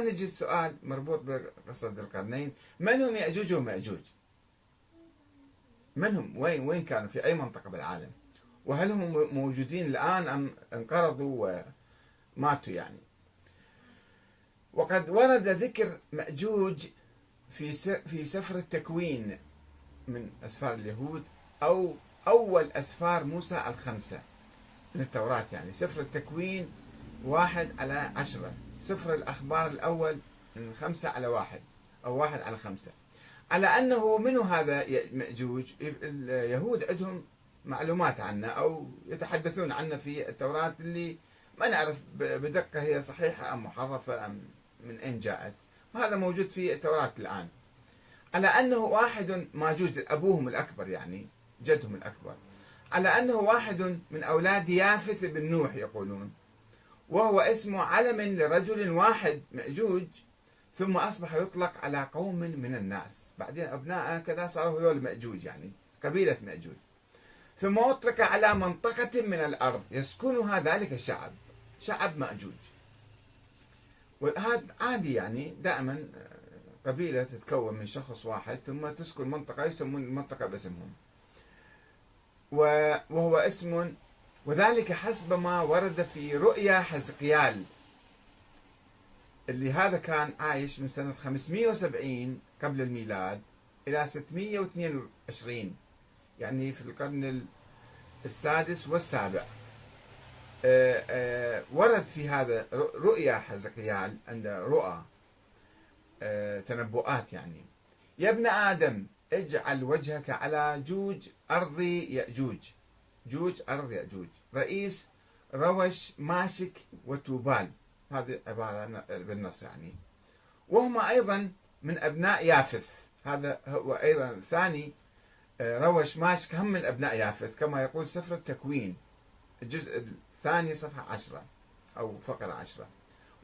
الآن نجي السؤال مربوط بقصة القرنين من هم يأجوج ومأجوج من هم؟ وين وين كانوا؟ في أي منطقة بالعالم؟ وهل هم موجودين الآن أم انقرضوا وماتوا يعني؟ وقد ورد ذكر مأجوج في في سفر التكوين من أسفار اليهود أو أول أسفار موسى الخمسة من التوراة يعني. سفر التكوين واحد على عشرة. سفر الأخبار الأول من خمسة على واحد أو واحد على خمسة. على أنه منو هذا مأجوج؟ اليهود عندهم معلومات عنه أو يتحدثون عنه في التوراة اللي ما نعرف بدقة هي صحيحة أم محرفة أم من أين جاءت. وهذا موجود في التوراة الآن. على أنه واحد ماجوج أبوهم الأكبر يعني جدهم الأكبر. على أنه واحد من أولاد يافث بن نوح يقولون. وهو اسمه علم لرجل واحد مأجوج ثم أصبح يطلق على قوم من الناس. بعدين أبناءه كذا صاروا هذول مأجوج يعني قبيلة مأجوج. ثم أطلق على منطقة من الأرض يسكنها ذلك الشعب شعب مأجوج. وهذا عادي يعني دائما قبيلة تتكون من شخص واحد ثم تسكن منطقة يسمون المنطقة باسمهم. وهو اسم وذلك حسب ما ورد في رؤيا حزقيال اللي هذا كان عايش من سنة 570 قبل الميلاد إلى 622 يعني في القرن السادس والسابع. آه، آه، ورد في هذا رؤيا حزقيال عند رؤى آه، تنبؤات يعني. يا ابن آدم اجعل وجهك على جوج أرض يأجوج جوج أرض يأجوج رئيس روش ماسك وتوبال هذه عبارة بالنص يعني. وهم أيضا من أبناء يافث. هذا هو أيضا ثاني آه، روش ماسك هم من أبناء يافث. كما يقول سفر التكوين. الجزء الثاني صفحة عشرة أو فقرة عشرة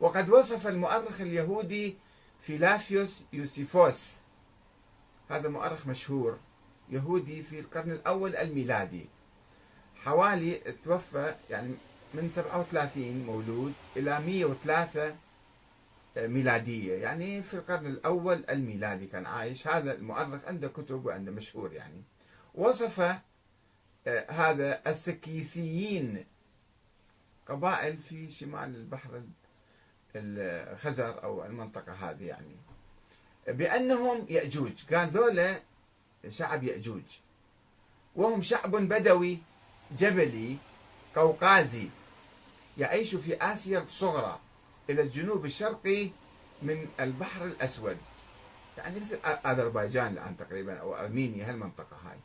وقد وصف المؤرخ اليهودي فيلافيوس يوسيفوس. هذا مؤرخ مشهور يهودي في القرن الأول الميلادي. حوالي توفى يعني من 37 مولود إلى 103 ميلادية. يعني في القرن الأول الميلادي كان عايش. هذا المؤرخ عنده كتب وعنده مشهور يعني. وصف آه، هذا السكيثيين قبائل في شمال البحر الخزر أو المنطقة هذه يعني. بأنهم يأجوج. قال ذولا شعب يأجوج. وهم شعب بدوي. جبلي قوقازي يعيش في آسيا الصغرى إلى الجنوب الشرقي من البحر الأسود. يعني مثل أذربيجان الآن تقريبا أو أرمينيا هالمنطقة هاي.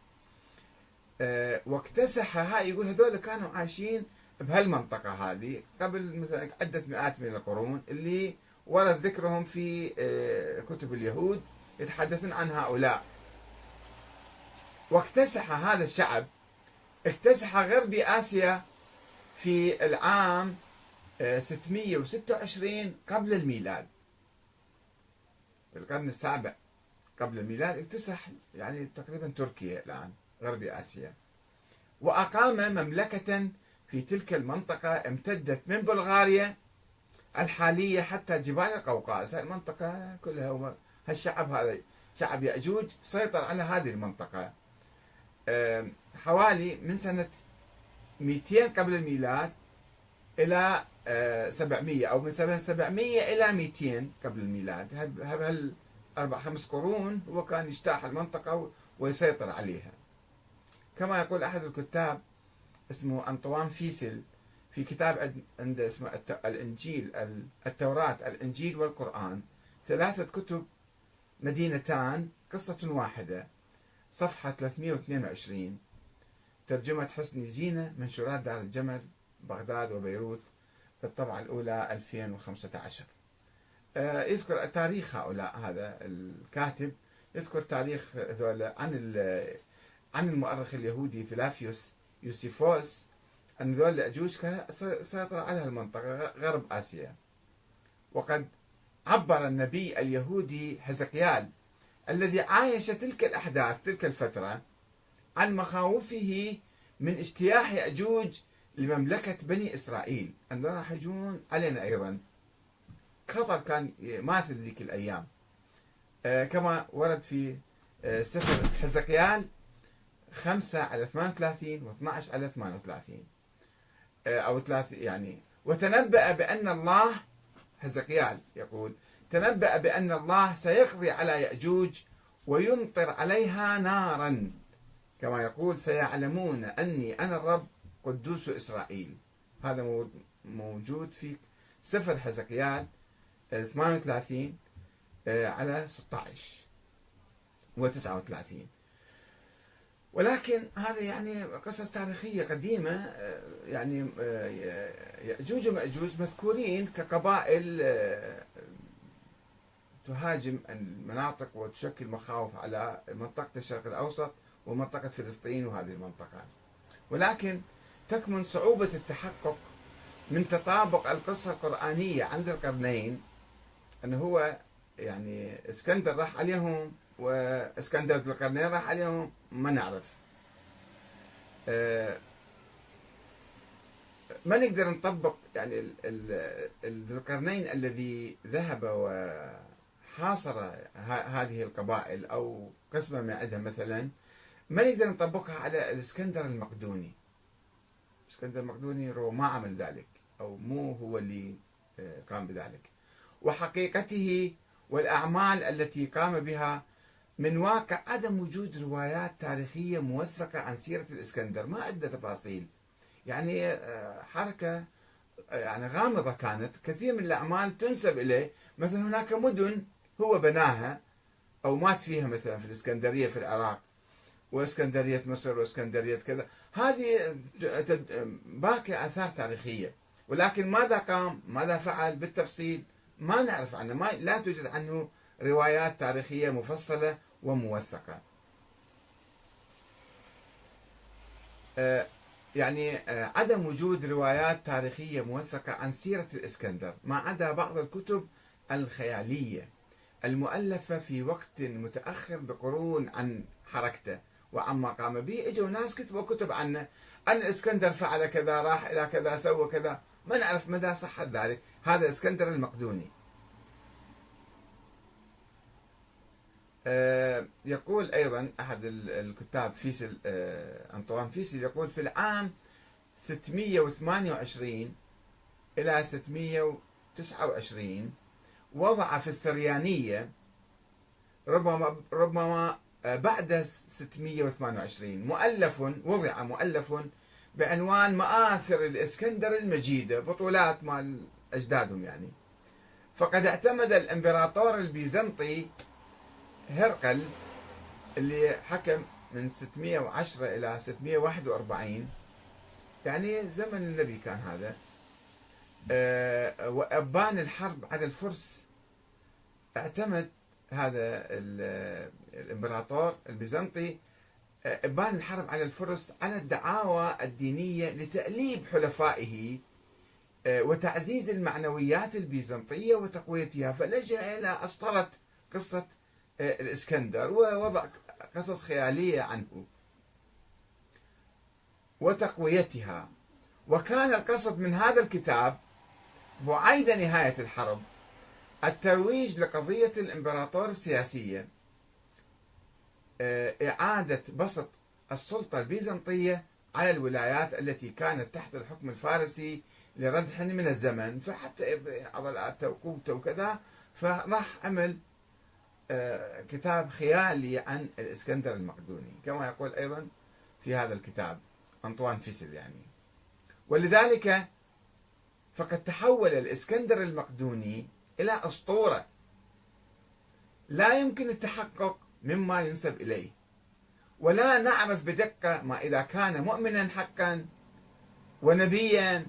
أه واكتسح هاي يقول هذول كانوا عايشين بهالمنطقة هذه قبل مثلا عدة مئات من القرون اللي ورد ذكرهم في أه كتب اليهود يتحدثون عن هؤلاء. واكتسح هذا الشعب اكتسح غربي آسيا في العام 626 آه، قبل الميلاد. في القرن السابع قبل الميلاد اكتسح يعني تقريبا تركيا الآن غربي آسيا. وأقام مملكة في تلك المنطقة امتدت من بلغاريا الحالية حتى جبال القوقاز. المنطقة كلها هالشعب هذا شعب يأجوج سيطر على هذه المنطقة. حوالي من سنة 200 قبل الميلاد إلى 700 آه، أو من سنة 700 إلى 200 قبل الميلاد. هل أربع خمس قرون هو كان يجتاح المنطقة ويسيطر عليها. كما يقول أحد الكتاب اسمه أنطوان فيسل في كتاب عنده اسمه الإنجيل التوراة الإنجيل والقرآن ثلاثة كتب مدينتان قصة واحدة صفحة 322 ترجمة حسني زينة منشورات دار الجمل بغداد وبيروت الطبعة الأولى 2015 آه، يذكر تاريخ هؤلاء هذا الكاتب يذكر تاريخ ذولا عن عن المؤرخ اليهودي فيلافيوس يوسيفوس أن ذول الأجوج سيطر على المنطقة غرب آسيا. وقد عبر النبي اليهودي حزقيال الذي عايش تلك الأحداث تلك الفترة عن مخاوفه من اجتياح يأجوج لمملكة بني إسرائيل. أنهم راح يجون علينا أيضا. خطر كان ماثل ذيك الأيام. آه، كما ورد في آه، سفر حزقيال 5 على 38 و12 على 38 أو 3 يعني وتنبأ بأن الله حزقيال يقول تنبأ بأن الله سيقضي على يأجوج ويمطر عليها نارا. كما يقول فيعلمون أني أنا الرب قدوس إسرائيل هذا موجود في سفر حزقيال 38 آه، على 16 و 39 ولكن هذا يعني قصص تاريخية قديمة آه، يعني آه، يأجوج ومأجوج مذكورين كقبائل تهاجم المناطق وتشكل مخاوف على منطقة الشرق الأوسط ومنطقة فلسطين وهذه المنطقة. ولكن تكمن صعوبة التحقق من تطابق القصة القرآنية عند القرنين أنه هو يعني إسكندر راح عليهم وإسكندر ذو القرنين راح عليهم ما نعرف. آه، ما نقدر نطبق يعني ذو القرنين الذي ذهب وحاصر هذه القبائل أو قسمة من عندها مثلا. ما نقدر نطبقها على الإسكندر المقدوني؟ الإسكندر المقدوني ما عمل ذلك أو مو هو اللي آه، قام بذلك. وحقيقته والأعمال التي قام بها من واقع عدم وجود روايات تاريخية موثقة عن سيرة الإسكندر ما عندنا تفاصيل. يعني آه، حركة آه، يعني غامضة كانت. كثير من الأعمال تنسب إليه. مثلا هناك مدن هو بناها أو مات فيها مثلا في الإسكندرية في العراق. وإسكندرية مصر وإسكندرية كذا. هذه باقي آثار تاريخية. ولكن ماذا قام؟ ماذا فعل؟ بالتفصيل ما نعرف عنه. ما لا توجد عنه روايات تاريخية مفصلة وموثقة. آه، يعني آه، عدم وجود روايات تاريخية موثقة عن سيرة الإسكندر ما عدا بعض الكتب الخيالية المؤلفة في وقت متأخر بقرون عن حركته. وعما قام به إجوا ناس كتبوا كتب عنه أن الإسكندر فعل كذا راح إلى كذا سوى كذا. ما نعرف مدى صحة ذلك. هذا إسكندر المقدوني. آه، يقول أيضا أحد الكتاب فيسل آه، أنطوان فيسل يقول في العام 628 إلى 629 وضع في السريانية ربما ربما بعد 628 مؤلف وضع مؤلف بعنوان مآثر الإسكندر المجيدة بطولات مال أجدادهم يعني. فقد اعتمد الإمبراطور البيزنطي هرقل اللي حكم من 610 إلى 641 يعني زمن النبي كان هذا. آه، وأبان الحرب على الفرس اعتمد هذا الإمبراطور البيزنطي إبان الحرب على الفرس على الدعاوى الدينية لتأليب حلفائه آه، وتعزيز المعنويات البيزنطية وتقويتها. فلجأ إلى أسطرة قصة آه، الإسكندر ووضع قصص خيالية عنه وتقويتها. وكان القصد من هذا الكتاب بعيد نهاية الحرب الترويج لقضية الإمبراطور السياسية. آه، إعادة بسط السلطة البيزنطية على الولايات التي كانت تحت الحكم الفارسي لردح من الزمن. فحتى عضلات وقوته وكذا فراح عمل آه، كتاب خيالي عن الإسكندر المقدوني. كما يقول أيضا في هذا الكتاب أنطوان فيسل يعني. ولذلك فقد تحول الإسكندر المقدوني إلى أسطورة. لا يمكن التحقق مما ينسب إليه. ولا نعرف بدقة ما إذا كان مؤمنا حقا ونبيا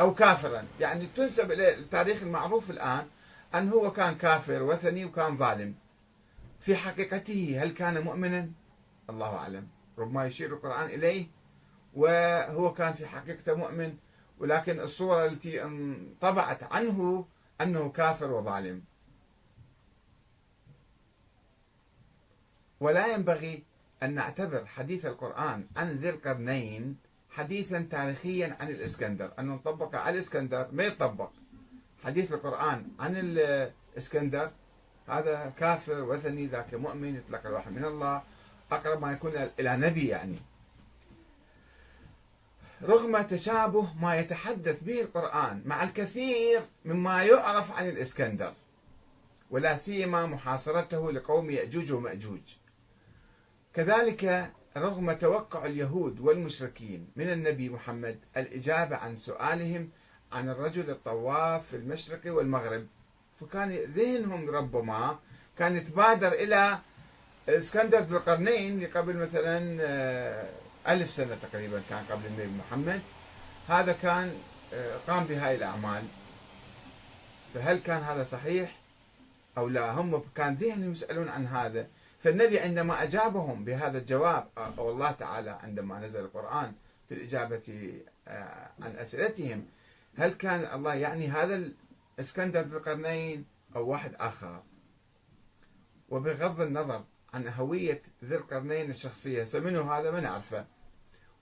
أو كافرا. يعني تنسب إليه التاريخ المعروف الآن أن هو كان كافر وثني وكان ظالم. في حقيقته هل كان مؤمنا؟ الله أعلم. ربما يشير القرآن إليه وهو كان في حقيقته مؤمن ولكن الصورة التي انطبعت عنه أنه كافر وظالم. ولا ينبغي أن نعتبر حديث القرآن عن ذي القرنين حديثا تاريخيا عن الإسكندر أن نطبق على الإسكندر ما يطبق حديث القرآن عن الإسكندر هذا كافر وثني ذاك مؤمن يطلق الوحي من الله أقرب ما يكون إلى نبي يعني. رغم تشابه ما يتحدث به القرآن مع الكثير مما يعرف عن الإسكندر ولا سيما محاصرته لقوم يأجوج ومأجوج. كذلك رغم توقع اليهود والمشركين من النبي محمد الإجابة عن سؤالهم عن الرجل الطواف في المشرق والمغرب. فكان ذهنهم ربما كان يتبادر إلى إسكندر ذو القرنين اللي قبل مثلا آه، ألف سنة تقريبا كان قبل النبي محمد. هذا كان آه، قام بهاي الأعمال. فهل كان هذا صحيح أو لا؟ هم كان ذهنهم يسألون عن هذا. فالنبي عندما أجابهم بهذا الجواب أو الله تعالى عندما نزل القرآن في الإجابة آه، عن أسئلتهم هل كان الله يعني هذا الإسكندر ذو القرنين أو واحد آخر؟ وبغض النظر عن هوية ذي القرنين الشخصية سمنه هذا ما نعرفه.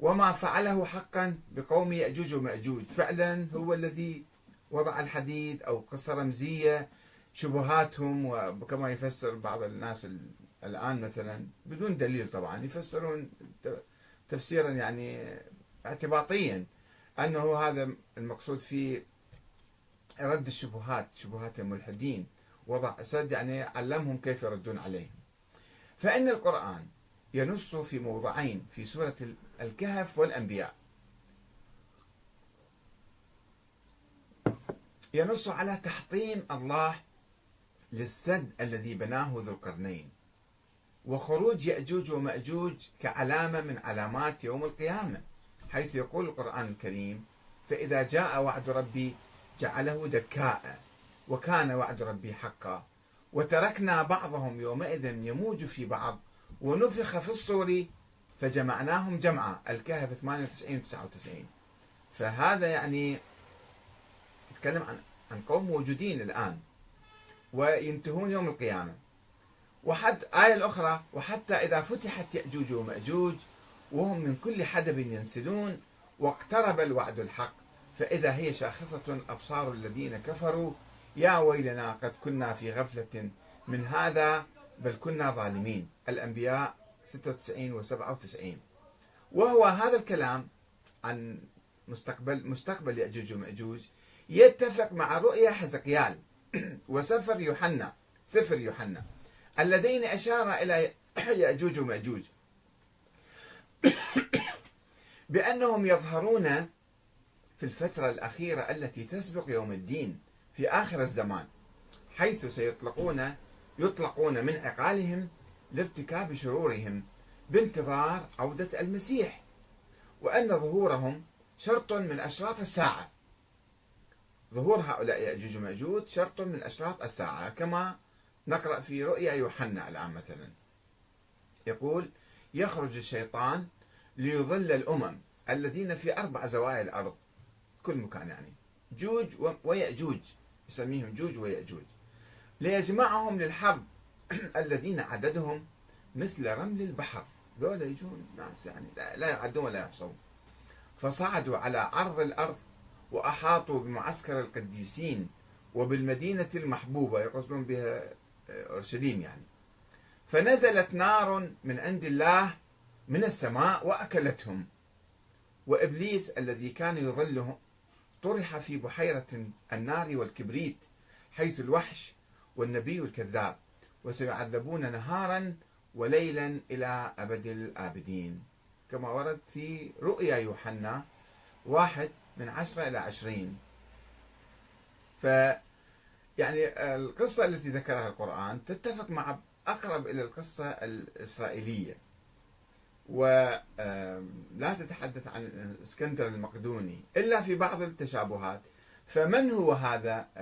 وما فعله حقا بقوم يأجوج ومأجوج. فعلا هو الذي وضع الحديد أو قصة رمزية شبهاتهم وكما يفسر بعض الناس الآن مثلا بدون دليل طبعا يفسرون تفسيرا يعني اعتباطيا أنه هذا المقصود في رد الشبهات شبهات الملحدين وضع سد يعني علمهم كيف يردون عليهم فإن القرآن ينص في موضعين في سورة الكهف والأنبياء. ينص على تحطيم الله للسد الذي بناه ذو القرنين. وخروج يأجوج ومأجوج كعلامة من علامات يوم القيامة حيث يقول القرآن الكريم فإذا جاء وعد ربي جعله دكاء وكان وعد ربي حقا. وتركنا بعضهم يومئذ يموج في بعض ونفخ في الصور فجمعناهم جمعا. الكهف 98 و 99 فهذا يعني يتكلم عن عن قوم موجودين الآن وينتهون يوم القيامة. وحد آية الأخرى وحتى إذا فتحت يأجوج ومأجوج وهم من كل حدب ينسلون واقترب الوعد الحق. فإذا هي شاخصة أبصار الذين كفروا يا ويلنا قد كنا في غفلة من هذا بل كنا ظالمين. الأنبياء 96 و 97 وهو هذا الكلام عن مستقبل مستقبل يأجوج ومأجوج يتفق مع رؤيا حزقيال. وسفر يوحنا سفر يوحنا. اللذين أشار إلى يأجوج ومأجوج. بأنهم يظهرون في الفترة الأخيرة التي تسبق يوم الدين في آخر الزمان حيث سيطلقون يطلقون من عقالهم لارتكاب شرورهم بانتظار عودة المسيح وأن ظهورهم شرط من أشراط الساعة. ظهور هؤلاء يأجوج ومأجوج شرط من أشراط الساعة كما نقرأ في رؤيا يوحنا الآن مثلا. يقول يخرج الشيطان ليضل الأمم الذين في أربع زوايا الأرض. كل مكان يعني. جوج ويأجوج. يسميهم جوج ويأجوج. ليجمعهم للحرب الذين عددهم مثل رمل البحر. ذولا يجون ناس يعني لا يعدون ولا يحصون. فصعدوا على عرض الأرض وأحاطوا بمعسكر القديسين وبالمدينة المحبوبة يقصدون بها أورشليم يعني. فنزلت نار من عند الله من السماء وأكلتهم. وإبليس الذي كان يظلهم طرح في بحيرة النار والكبريت حيث الوحش والنبي الكذاب وسيعذبون نهارا وليلا إلى أبد الآبدين. كما ورد في رؤيا يوحنا واحد من عشرة إلى عشرين. ف يعني القصة التي ذكرها القرآن تتفق مع أقرب إلى القصة الإسرائيلية. ولا تتحدث عن إسكندر المقدوني إلا في بعض التشابهات. فمن هو هذا؟